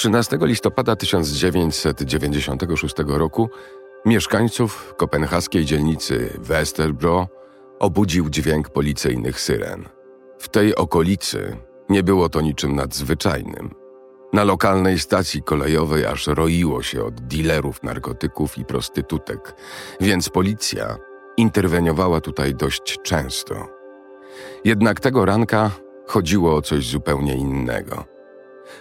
13 listopada 1996 roku mieszkańców kopenhaskiej dzielnicy Westerbro obudził dźwięk policyjnych syren. W tej okolicy nie było to niczym nadzwyczajnym. Na lokalnej stacji kolejowej aż roiło się od dealerów narkotyków i prostytutek, więc policja interweniowała tutaj dość często. Jednak tego ranka chodziło o coś zupełnie innego.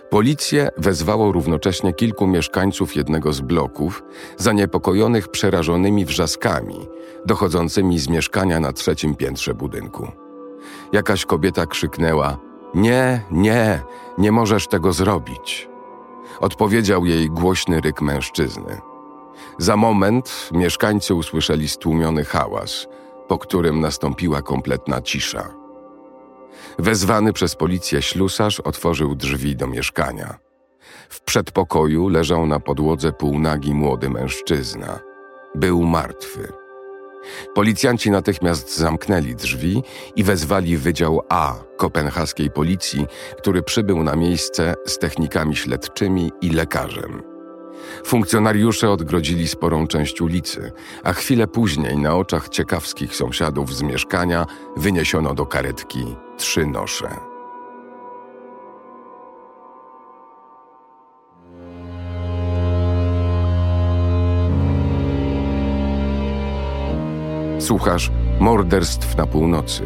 Policję wezwało równocześnie kilku mieszkańców jednego z bloków, zaniepokojonych przerażonymi wrzaskami dochodzącymi z mieszkania na trzecim piętrze budynku. Jakaś kobieta krzyknęła: Nie, nie, nie możesz tego zrobić. Odpowiedział jej głośny ryk mężczyzny. Za moment mieszkańcy usłyszeli stłumiony hałas, po którym nastąpiła kompletna cisza. Wezwany przez policję ślusarz otworzył drzwi do mieszkania. W przedpokoju leżał na podłodze półnagi młody mężczyzna. Był martwy. Policjanci natychmiast zamknęli drzwi i wezwali Wydział A kopenhaskiej policji, który przybył na miejsce z technikami śledczymi i lekarzem. Funkcjonariusze odgrodzili sporą część ulicy, a chwilę później na oczach ciekawskich sąsiadów z mieszkania wyniesiono do karetki trzy nosze. Słuchasz Morderstw na północy,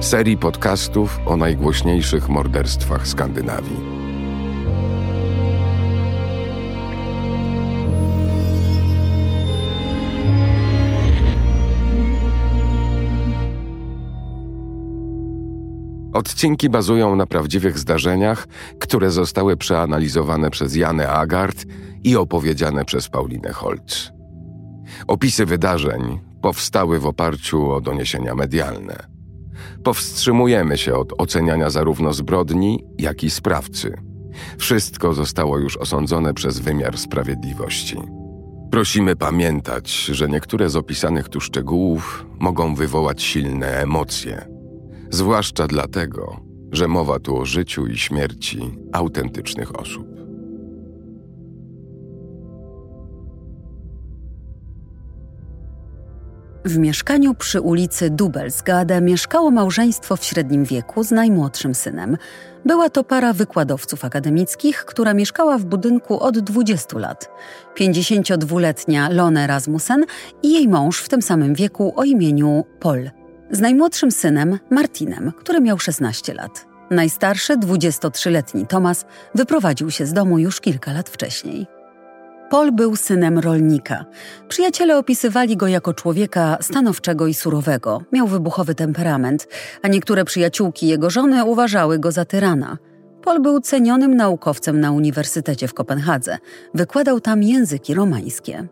serii podcastów o najgłośniejszych morderstwach Skandynawii. Odcinki bazują na prawdziwych zdarzeniach, które zostały przeanalizowane przez Janę Agard i opowiedziane przez Paulinę Holz. Opisy wydarzeń powstały w oparciu o doniesienia medialne. Powstrzymujemy się od oceniania zarówno zbrodni, jak i sprawcy. Wszystko zostało już osądzone przez wymiar sprawiedliwości. Prosimy pamiętać, że niektóre z opisanych tu szczegółów mogą wywołać silne emocje zwłaszcza dlatego, że mowa tu o życiu i śmierci autentycznych osób. W mieszkaniu przy ulicy Dubelsgade mieszkało małżeństwo w średnim wieku z najmłodszym synem. Była to para wykładowców akademickich, która mieszkała w budynku od 20 lat. 52-letnia Lone Rasmussen i jej mąż w tym samym wieku o imieniu Paul z najmłodszym synem Martinem, który miał 16 lat. Najstarszy, 23-letni Tomas, wyprowadził się z domu już kilka lat wcześniej. Paul był synem rolnika. Przyjaciele opisywali go jako człowieka stanowczego i surowego. Miał wybuchowy temperament, a niektóre przyjaciółki jego żony uważały go za tyrana. Paul był cenionym naukowcem na Uniwersytecie w Kopenhadze. Wykładał tam języki romańskie.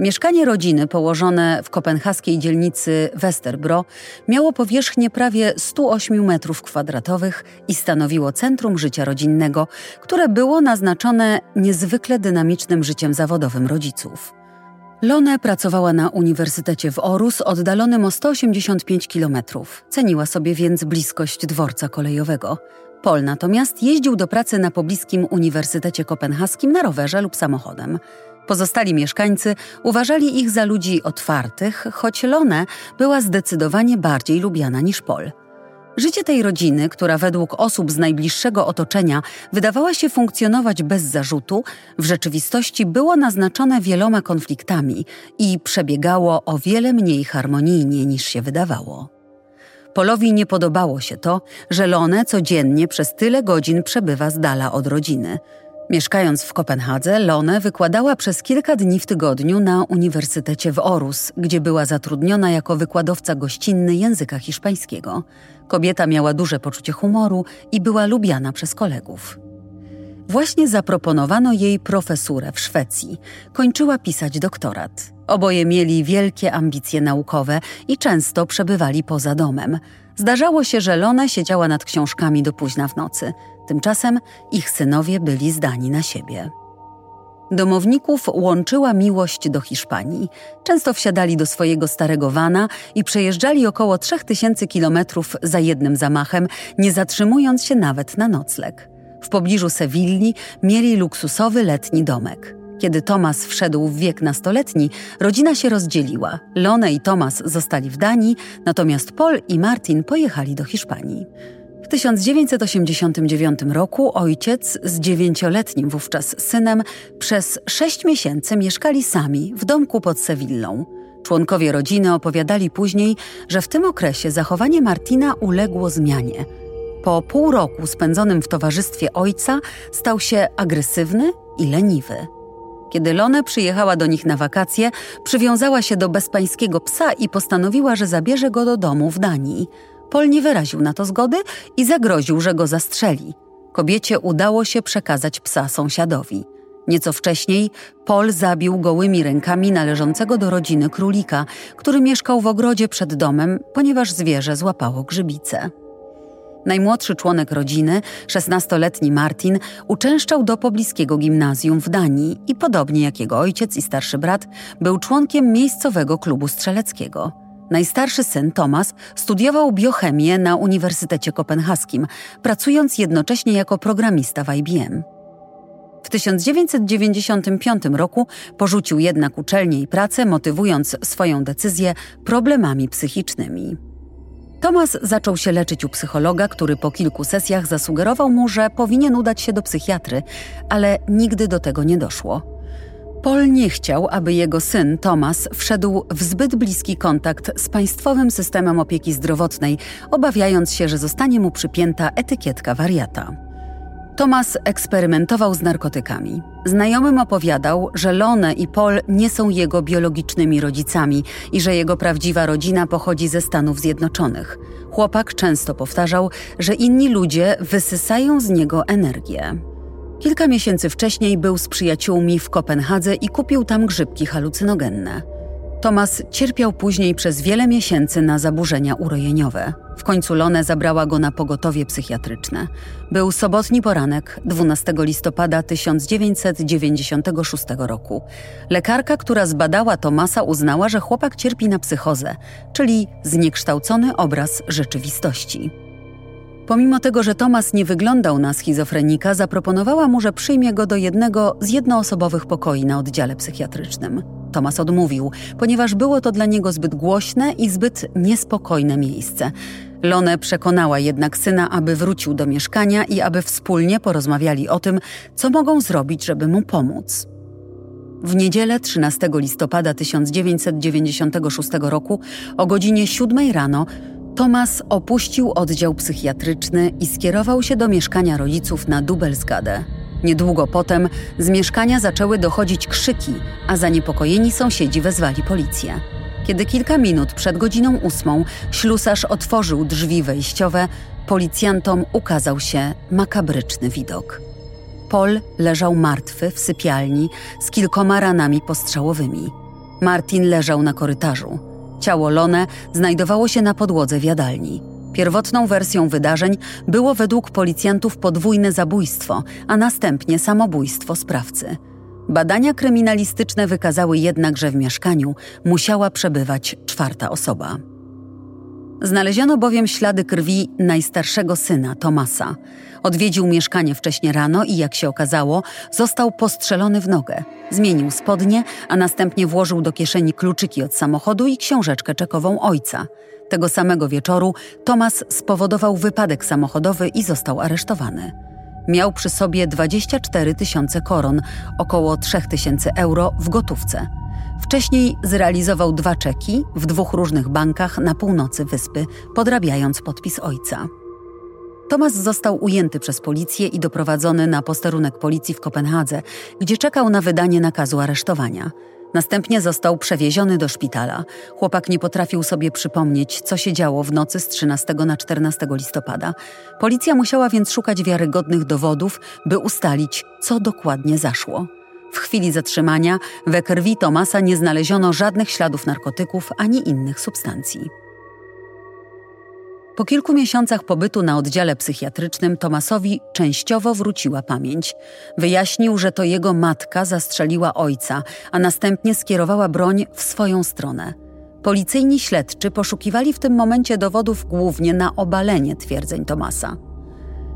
Mieszkanie rodziny położone w kopenhaskiej dzielnicy Westerbro miało powierzchnię prawie 108 metrów kwadratowych i stanowiło centrum życia rodzinnego, które było naznaczone niezwykle dynamicznym życiem zawodowym rodziców. Lone pracowała na uniwersytecie w Orus, oddalonym o 185 kilometrów. Ceniła sobie więc bliskość dworca kolejowego. Pol natomiast jeździł do pracy na pobliskim Uniwersytecie Kopenhaskim na rowerze lub samochodem. Pozostali mieszkańcy uważali ich za ludzi otwartych, choć Lone była zdecydowanie bardziej lubiana niż Pol. Życie tej rodziny, która według osób z najbliższego otoczenia wydawała się funkcjonować bez zarzutu, w rzeczywistości było naznaczone wieloma konfliktami i przebiegało o wiele mniej harmonijnie niż się wydawało. Polowi nie podobało się to, że Lone codziennie przez tyle godzin przebywa z dala od rodziny – Mieszkając w Kopenhadze, Lone wykładała przez kilka dni w tygodniu na Uniwersytecie w Orus, gdzie była zatrudniona jako wykładowca gościnny języka hiszpańskiego. Kobieta miała duże poczucie humoru i była lubiana przez kolegów. Właśnie zaproponowano jej profesurę w Szwecji. Kończyła pisać doktorat. Oboje mieli wielkie ambicje naukowe i często przebywali poza domem. Zdarzało się, że Lone siedziała nad książkami do późna w nocy – Tymczasem ich synowie byli zdani na siebie. Domowników łączyła miłość do Hiszpanii. Często wsiadali do swojego starego wana i przejeżdżali około 3000 kilometrów za jednym zamachem, nie zatrzymując się nawet na nocleg. W pobliżu Sewilli mieli luksusowy letni domek. Kiedy Tomas wszedł w wiek nastoletni, rodzina się rozdzieliła. Lone i Tomas zostali w Danii, natomiast Paul i Martin pojechali do Hiszpanii. W 1989 roku ojciec z dziewięcioletnim wówczas synem przez sześć miesięcy mieszkali sami w domku pod Sewillą. Członkowie rodziny opowiadali później, że w tym okresie zachowanie Martina uległo zmianie. Po pół roku spędzonym w towarzystwie ojca stał się agresywny i leniwy. Kiedy Lone przyjechała do nich na wakacje, przywiązała się do bezpańskiego psa i postanowiła, że zabierze go do domu w Danii. Pol nie wyraził na to zgody i zagroził, że go zastrzeli. Kobiecie udało się przekazać psa sąsiadowi. Nieco wcześniej Pol zabił gołymi rękami należącego do rodziny królika, który mieszkał w ogrodzie przed domem, ponieważ zwierzę złapało grzybice. Najmłodszy członek rodziny, 16-letni Martin, uczęszczał do pobliskiego gimnazjum w Danii i podobnie jak jego ojciec i starszy brat, był członkiem miejscowego klubu strzeleckiego. Najstarszy syn, Thomas, studiował biochemię na Uniwersytecie Kopenhaskim, pracując jednocześnie jako programista w IBM. W 1995 roku porzucił jednak uczelnię i pracę, motywując swoją decyzję problemami psychicznymi. Thomas zaczął się leczyć u psychologa, który po kilku sesjach zasugerował mu, że powinien udać się do psychiatry, ale nigdy do tego nie doszło. Paul nie chciał, aby jego syn Thomas wszedł w zbyt bliski kontakt z państwowym systemem opieki zdrowotnej, obawiając się, że zostanie mu przypięta etykietka wariata. Thomas eksperymentował z narkotykami. Znajomym opowiadał, że Lone i Paul nie są jego biologicznymi rodzicami i że jego prawdziwa rodzina pochodzi ze Stanów Zjednoczonych. Chłopak często powtarzał, że inni ludzie wysysają z niego energię. Kilka miesięcy wcześniej był z przyjaciółmi w Kopenhadze i kupił tam grzybki halucynogenne. Tomas cierpiał później przez wiele miesięcy na zaburzenia urojeniowe. W końcu Lone zabrała go na pogotowie psychiatryczne. Był sobotni poranek 12 listopada 1996 roku. Lekarka, która zbadała Tomasa, uznała, że chłopak cierpi na psychozę, czyli zniekształcony obraz rzeczywistości. Pomimo tego, że Tomas nie wyglądał na schizofrenika, zaproponowała mu, że przyjmie go do jednego z jednoosobowych pokoi na oddziale psychiatrycznym. Tomas odmówił, ponieważ było to dla niego zbyt głośne i zbyt niespokojne miejsce. Lone przekonała jednak syna, aby wrócił do mieszkania i aby wspólnie porozmawiali o tym, co mogą zrobić, żeby mu pomóc. W niedzielę 13 listopada 1996 roku o godzinie 7 rano Tomas opuścił oddział psychiatryczny i skierował się do mieszkania rodziców na Dubelsgade. Niedługo potem z mieszkania zaczęły dochodzić krzyki, a zaniepokojeni sąsiedzi wezwali policję. Kiedy kilka minut przed godziną ósmą ślusarz otworzył drzwi wejściowe, policjantom ukazał się makabryczny widok. Paul leżał martwy w sypialni z kilkoma ranami postrzałowymi. Martin leżał na korytarzu. Ciało Lone znajdowało się na podłodze w jadalni. Pierwotną wersją wydarzeń było według policjantów podwójne zabójstwo, a następnie samobójstwo sprawcy. Badania kryminalistyczne wykazały jednak, że w mieszkaniu musiała przebywać czwarta osoba. Znaleziono bowiem ślady krwi najstarszego syna, Tomasa. Odwiedził mieszkanie wcześnie rano i, jak się okazało, został postrzelony w nogę. Zmienił spodnie, a następnie włożył do kieszeni kluczyki od samochodu i książeczkę czekową ojca. Tego samego wieczoru Tomas spowodował wypadek samochodowy i został aresztowany. Miał przy sobie 24 tysiące koron, około 3 tysięcy euro w gotówce. Wcześniej zrealizował dwa czeki w dwóch różnych bankach na północy wyspy, podrabiając podpis ojca. Tomas został ujęty przez policję i doprowadzony na posterunek policji w Kopenhadze, gdzie czekał na wydanie nakazu aresztowania. Następnie został przewieziony do szpitala. Chłopak nie potrafił sobie przypomnieć, co się działo w nocy z 13 na 14 listopada. Policja musiała więc szukać wiarygodnych dowodów, by ustalić, co dokładnie zaszło. W chwili zatrzymania we krwi Tomasa nie znaleziono żadnych śladów narkotyków ani innych substancji. Po kilku miesiącach pobytu na oddziale psychiatrycznym Tomasowi częściowo wróciła pamięć. Wyjaśnił, że to jego matka zastrzeliła ojca, a następnie skierowała broń w swoją stronę. Policyjni śledczy poszukiwali w tym momencie dowodów głównie na obalenie twierdzeń Tomasa.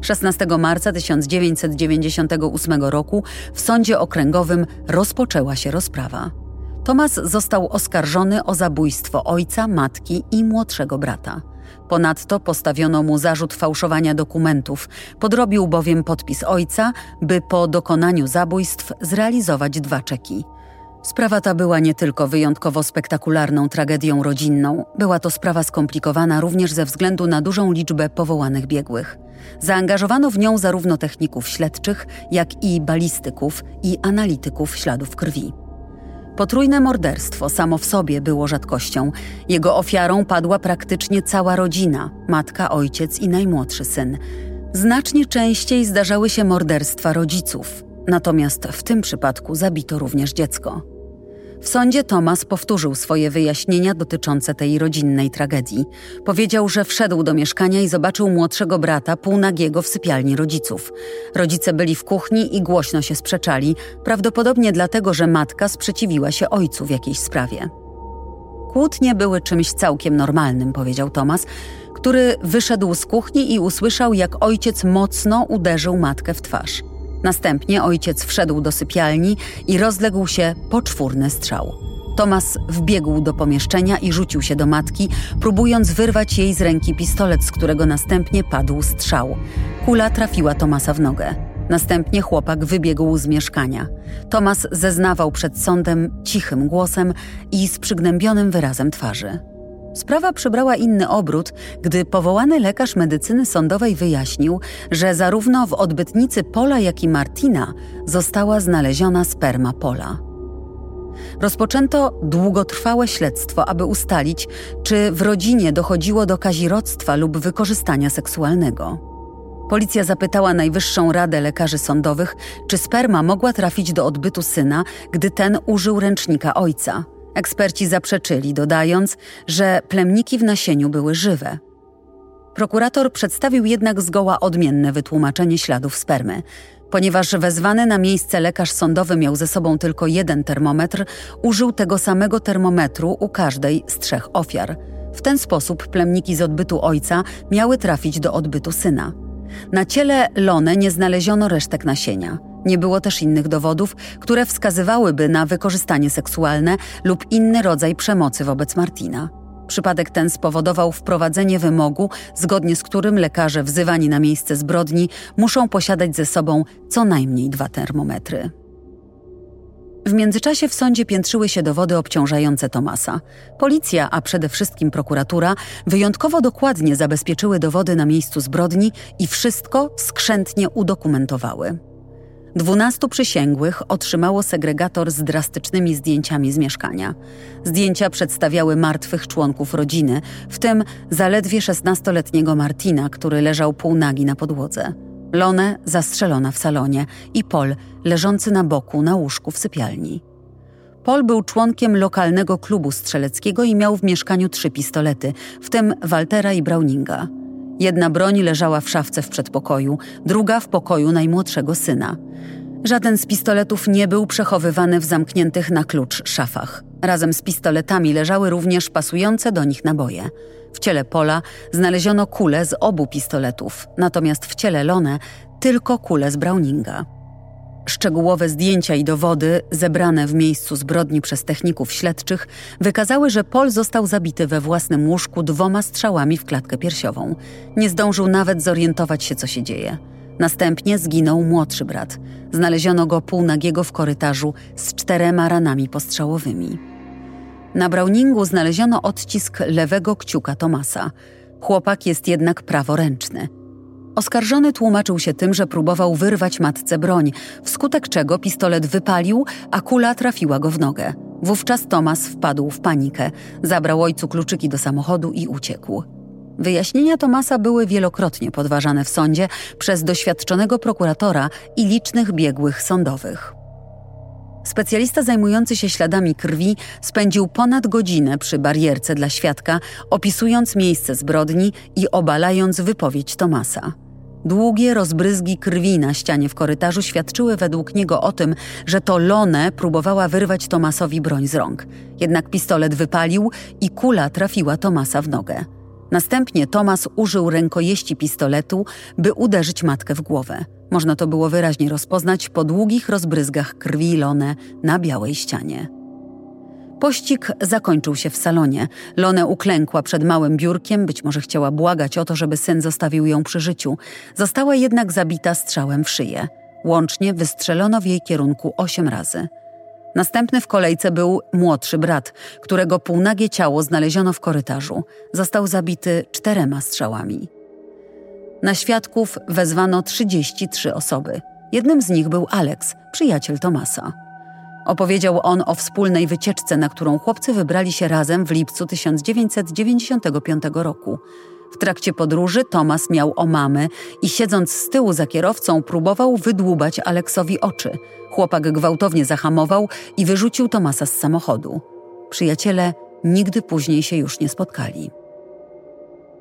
16 marca 1998 roku w sądzie okręgowym rozpoczęła się rozprawa. Tomas został oskarżony o zabójstwo ojca, matki i młodszego brata. Ponadto postawiono mu zarzut fałszowania dokumentów, podrobił bowiem podpis ojca, by po dokonaniu zabójstw zrealizować dwa czeki. Sprawa ta była nie tylko wyjątkowo spektakularną tragedią rodzinną, była to sprawa skomplikowana również ze względu na dużą liczbę powołanych biegłych. Zaangażowano w nią zarówno techników śledczych, jak i balistyków i analityków śladów krwi. Potrójne morderstwo samo w sobie było rzadkością. Jego ofiarą padła praktycznie cała rodzina matka, ojciec i najmłodszy syn. Znacznie częściej zdarzały się morderstwa rodziców, natomiast w tym przypadku zabito również dziecko. W sądzie Tomas powtórzył swoje wyjaśnienia dotyczące tej rodzinnej tragedii. Powiedział, że wszedł do mieszkania i zobaczył młodszego brata półnagiego w sypialni rodziców. Rodzice byli w kuchni i głośno się sprzeczali, prawdopodobnie dlatego, że matka sprzeciwiła się ojcu w jakiejś sprawie. Kłótnie były czymś całkiem normalnym, powiedział Tomas, który wyszedł z kuchni i usłyszał, jak ojciec mocno uderzył matkę w twarz. Następnie ojciec wszedł do sypialni i rozległ się poczwórny strzał. Tomas wbiegł do pomieszczenia i rzucił się do matki, próbując wyrwać jej z ręki pistolet, z którego następnie padł strzał. Kula trafiła Tomasa w nogę. Następnie chłopak wybiegł z mieszkania. Tomas zeznawał przed sądem cichym głosem i z przygnębionym wyrazem twarzy. Sprawa przybrała inny obrót, gdy powołany lekarz medycyny sądowej wyjaśnił, że zarówno w odbytnicy Pola, jak i Martina została znaleziona sperma Pola. Rozpoczęto długotrwałe śledztwo, aby ustalić, czy w rodzinie dochodziło do kazirodztwa lub wykorzystania seksualnego. Policja zapytała Najwyższą Radę Lekarzy Sądowych, czy sperma mogła trafić do odbytu syna, gdy ten użył ręcznika ojca – Eksperci zaprzeczyli, dodając, że plemniki w nasieniu były żywe. Prokurator przedstawił jednak zgoła odmienne wytłumaczenie śladów spermy. Ponieważ wezwany na miejsce lekarz sądowy miał ze sobą tylko jeden termometr, użył tego samego termometru u każdej z trzech ofiar. W ten sposób plemniki z odbytu ojca miały trafić do odbytu syna. Na ciele Lone nie znaleziono resztek nasienia. Nie było też innych dowodów, które wskazywałyby na wykorzystanie seksualne lub inny rodzaj przemocy wobec Martina. Przypadek ten spowodował wprowadzenie wymogu, zgodnie z którym lekarze wzywani na miejsce zbrodni muszą posiadać ze sobą co najmniej dwa termometry. W międzyczasie w sądzie piętrzyły się dowody obciążające Tomasa. Policja, a przede wszystkim prokuratura, wyjątkowo dokładnie zabezpieczyły dowody na miejscu zbrodni i wszystko skrzętnie udokumentowały. Dwunastu przysięgłych otrzymało segregator z drastycznymi zdjęciami z mieszkania. Zdjęcia przedstawiały martwych członków rodziny, w tym zaledwie 16-letniego Martina, który leżał półnagi na podłodze. Lone zastrzelona w salonie i Pol leżący na boku na łóżku w sypialni. Pol był członkiem lokalnego klubu strzeleckiego i miał w mieszkaniu trzy pistolety, w tym Waltera i Browninga. Jedna broń leżała w szafce w przedpokoju, druga w pokoju najmłodszego syna. Żaden z pistoletów nie był przechowywany w zamkniętych na klucz szafach. Razem z pistoletami leżały również pasujące do nich naboje. W ciele Pola znaleziono kule z obu pistoletów, natomiast w ciele Lone tylko kule z Browninga. Szczegółowe zdjęcia i dowody zebrane w miejscu zbrodni przez techników śledczych wykazały, że Pol został zabity we własnym łóżku dwoma strzałami w klatkę piersiową. Nie zdążył nawet zorientować się, co się dzieje. Następnie zginął młodszy brat. Znaleziono go półnagiego w korytarzu z czterema ranami postrzałowymi. Na Browningu znaleziono odcisk lewego kciuka Tomasa. Chłopak jest jednak praworęczny. Oskarżony tłumaczył się tym, że próbował wyrwać matce broń, wskutek czego pistolet wypalił, a kula trafiła go w nogę. Wówczas Tomas wpadł w panikę, zabrał ojcu kluczyki do samochodu i uciekł. Wyjaśnienia Tomasa były wielokrotnie podważane w sądzie przez doświadczonego prokuratora i licznych biegłych sądowych. Specjalista zajmujący się śladami krwi spędził ponad godzinę przy barierce dla świadka, opisując miejsce zbrodni i obalając wypowiedź Tomasa. Długie rozbryzgi krwi na ścianie w korytarzu świadczyły według niego o tym, że to Lone próbowała wyrwać Tomasowi broń z rąk. Jednak pistolet wypalił i kula trafiła Tomasa w nogę. Następnie Tomas użył rękojeści pistoletu, by uderzyć matkę w głowę. Można to było wyraźnie rozpoznać po długich rozbryzgach krwi Lone na białej ścianie. Pościg zakończył się w salonie. Lone uklękła przed małym biurkiem, być może chciała błagać o to, żeby syn zostawił ją przy życiu. Została jednak zabita strzałem w szyję. Łącznie wystrzelono w jej kierunku osiem razy. Następny w kolejce był młodszy brat, którego półnagie ciało znaleziono w korytarzu. Został zabity czterema strzałami. Na świadków wezwano 33 osoby. Jednym z nich był Alex, przyjaciel Tomasa. Opowiedział on o wspólnej wycieczce, na którą chłopcy wybrali się razem w lipcu 1995 roku. W trakcie podróży Tomas miał omamy i siedząc z tyłu za kierowcą próbował wydłubać Aleksowi oczy. Chłopak gwałtownie zahamował i wyrzucił Tomasa z samochodu. Przyjaciele nigdy później się już nie spotkali.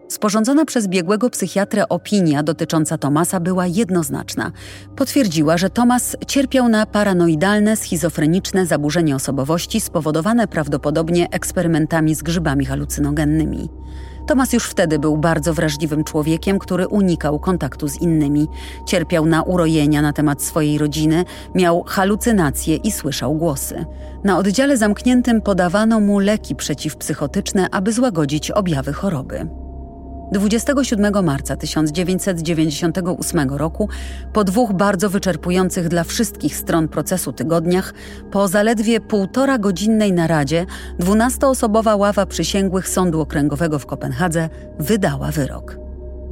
Sporządzona przez biegłego psychiatrę opinia dotycząca Tomasa była jednoznaczna. Potwierdziła, że Tomas cierpiał na paranoidalne, schizofreniczne zaburzenie osobowości spowodowane prawdopodobnie eksperymentami z grzybami halucynogennymi. Tomas już wtedy był bardzo wrażliwym człowiekiem, który unikał kontaktu z innymi. Cierpiał na urojenia na temat swojej rodziny, miał halucynacje i słyszał głosy. Na oddziale zamkniętym podawano mu leki przeciwpsychotyczne, aby złagodzić objawy choroby. 27 marca 1998 roku, po dwóch bardzo wyczerpujących dla wszystkich stron procesu tygodniach, po zaledwie półtora godzinnej naradzie, dwunastoosobowa ława przysięgłych Sądu Okręgowego w Kopenhadze wydała wyrok.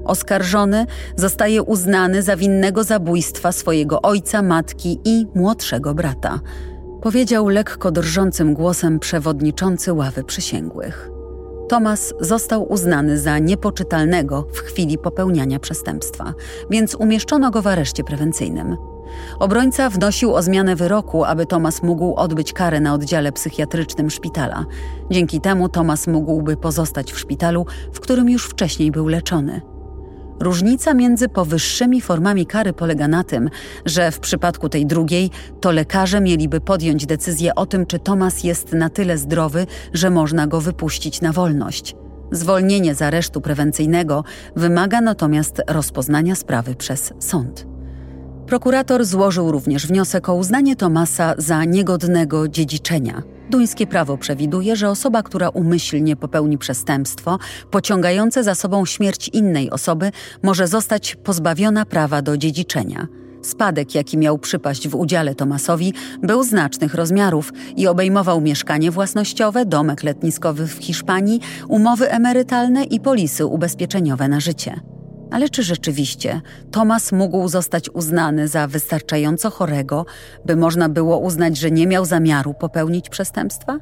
Oskarżony zostaje uznany za winnego zabójstwa swojego ojca, matki i młodszego brata, powiedział lekko drżącym głosem przewodniczący ławy przysięgłych. Tomas został uznany za niepoczytalnego w chwili popełniania przestępstwa, więc umieszczono go w areszcie prewencyjnym. Obrońca wnosił o zmianę wyroku, aby Tomas mógł odbyć karę na oddziale psychiatrycznym szpitala. Dzięki temu Tomas mógłby pozostać w szpitalu, w którym już wcześniej był leczony. Różnica między powyższymi formami kary polega na tym, że w przypadku tej drugiej to lekarze mieliby podjąć decyzję o tym, czy Tomas jest na tyle zdrowy, że można go wypuścić na wolność. Zwolnienie z aresztu prewencyjnego wymaga natomiast rozpoznania sprawy przez sąd. Prokurator złożył również wniosek o uznanie Tomasa za niegodnego dziedziczenia. Duńskie prawo przewiduje, że osoba, która umyślnie popełni przestępstwo pociągające za sobą śmierć innej osoby, może zostać pozbawiona prawa do dziedziczenia. Spadek, jaki miał przypaść w udziale Tomasowi, był znacznych rozmiarów i obejmował mieszkanie własnościowe, domek letniskowy w Hiszpanii, umowy emerytalne i polisy ubezpieczeniowe na życie. Ale czy rzeczywiście Tomas mógł zostać uznany za wystarczająco chorego, by można było uznać, że nie miał zamiaru popełnić przestępstwa?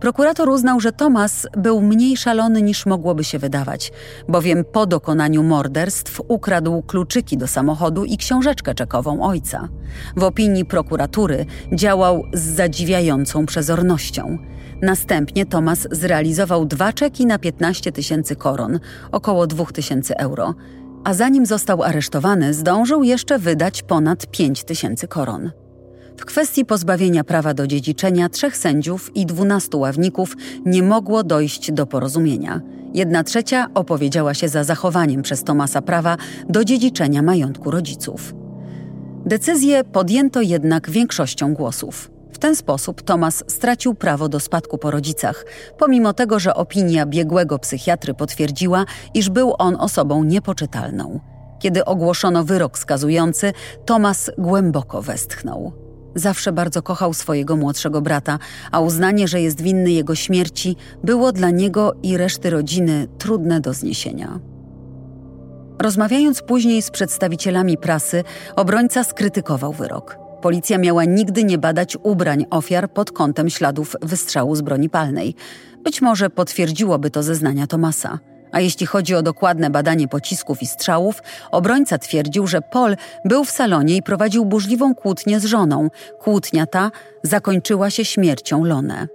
Prokurator uznał, że Tomas był mniej szalony niż mogłoby się wydawać, bowiem po dokonaniu morderstw ukradł kluczyki do samochodu i książeczkę czekową ojca. W opinii prokuratury działał z zadziwiającą przezornością. Następnie Thomas zrealizował dwa czeki na 15 tysięcy koron, około 2 tysięcy euro, a zanim został aresztowany, zdążył jeszcze wydać ponad 5 tysięcy koron. W kwestii pozbawienia prawa do dziedziczenia trzech sędziów i dwunastu ławników nie mogło dojść do porozumienia. Jedna trzecia opowiedziała się za zachowaniem przez Tomasa prawa do dziedziczenia majątku rodziców. Decyzję podjęto jednak większością głosów ten sposób Tomas stracił prawo do spadku po rodzicach, pomimo tego, że opinia biegłego psychiatry potwierdziła, iż był on osobą niepoczytalną. Kiedy ogłoszono wyrok skazujący, Tomas głęboko westchnął. Zawsze bardzo kochał swojego młodszego brata, a uznanie, że jest winny jego śmierci, było dla niego i reszty rodziny trudne do zniesienia. Rozmawiając później z przedstawicielami prasy, obrońca skrytykował wyrok. Policja miała nigdy nie badać ubrań ofiar pod kątem śladów wystrzału z broni palnej. Być może potwierdziłoby to zeznania Tomasa. A jeśli chodzi o dokładne badanie pocisków i strzałów, obrońca twierdził, że Paul był w salonie i prowadził burzliwą kłótnię z żoną. Kłótnia ta zakończyła się śmiercią Lone.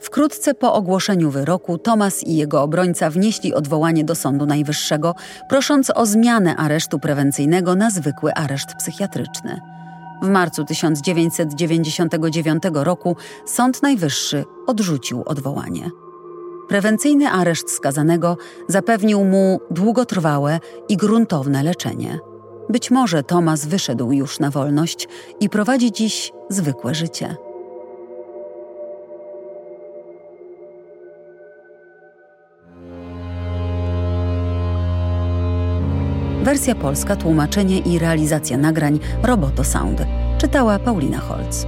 Wkrótce po ogłoszeniu wyroku Tomas i jego obrońca wnieśli odwołanie do Sądu Najwyższego, prosząc o zmianę aresztu prewencyjnego na zwykły areszt psychiatryczny. W marcu 1999 roku Sąd Najwyższy odrzucił odwołanie. Prewencyjny areszt skazanego zapewnił mu długotrwałe i gruntowne leczenie. Być może Tomas wyszedł już na wolność i prowadzi dziś zwykłe życie. Wersja polska, tłumaczenie i realizacja nagrań Roboto Sound. Czytała Paulina Holz.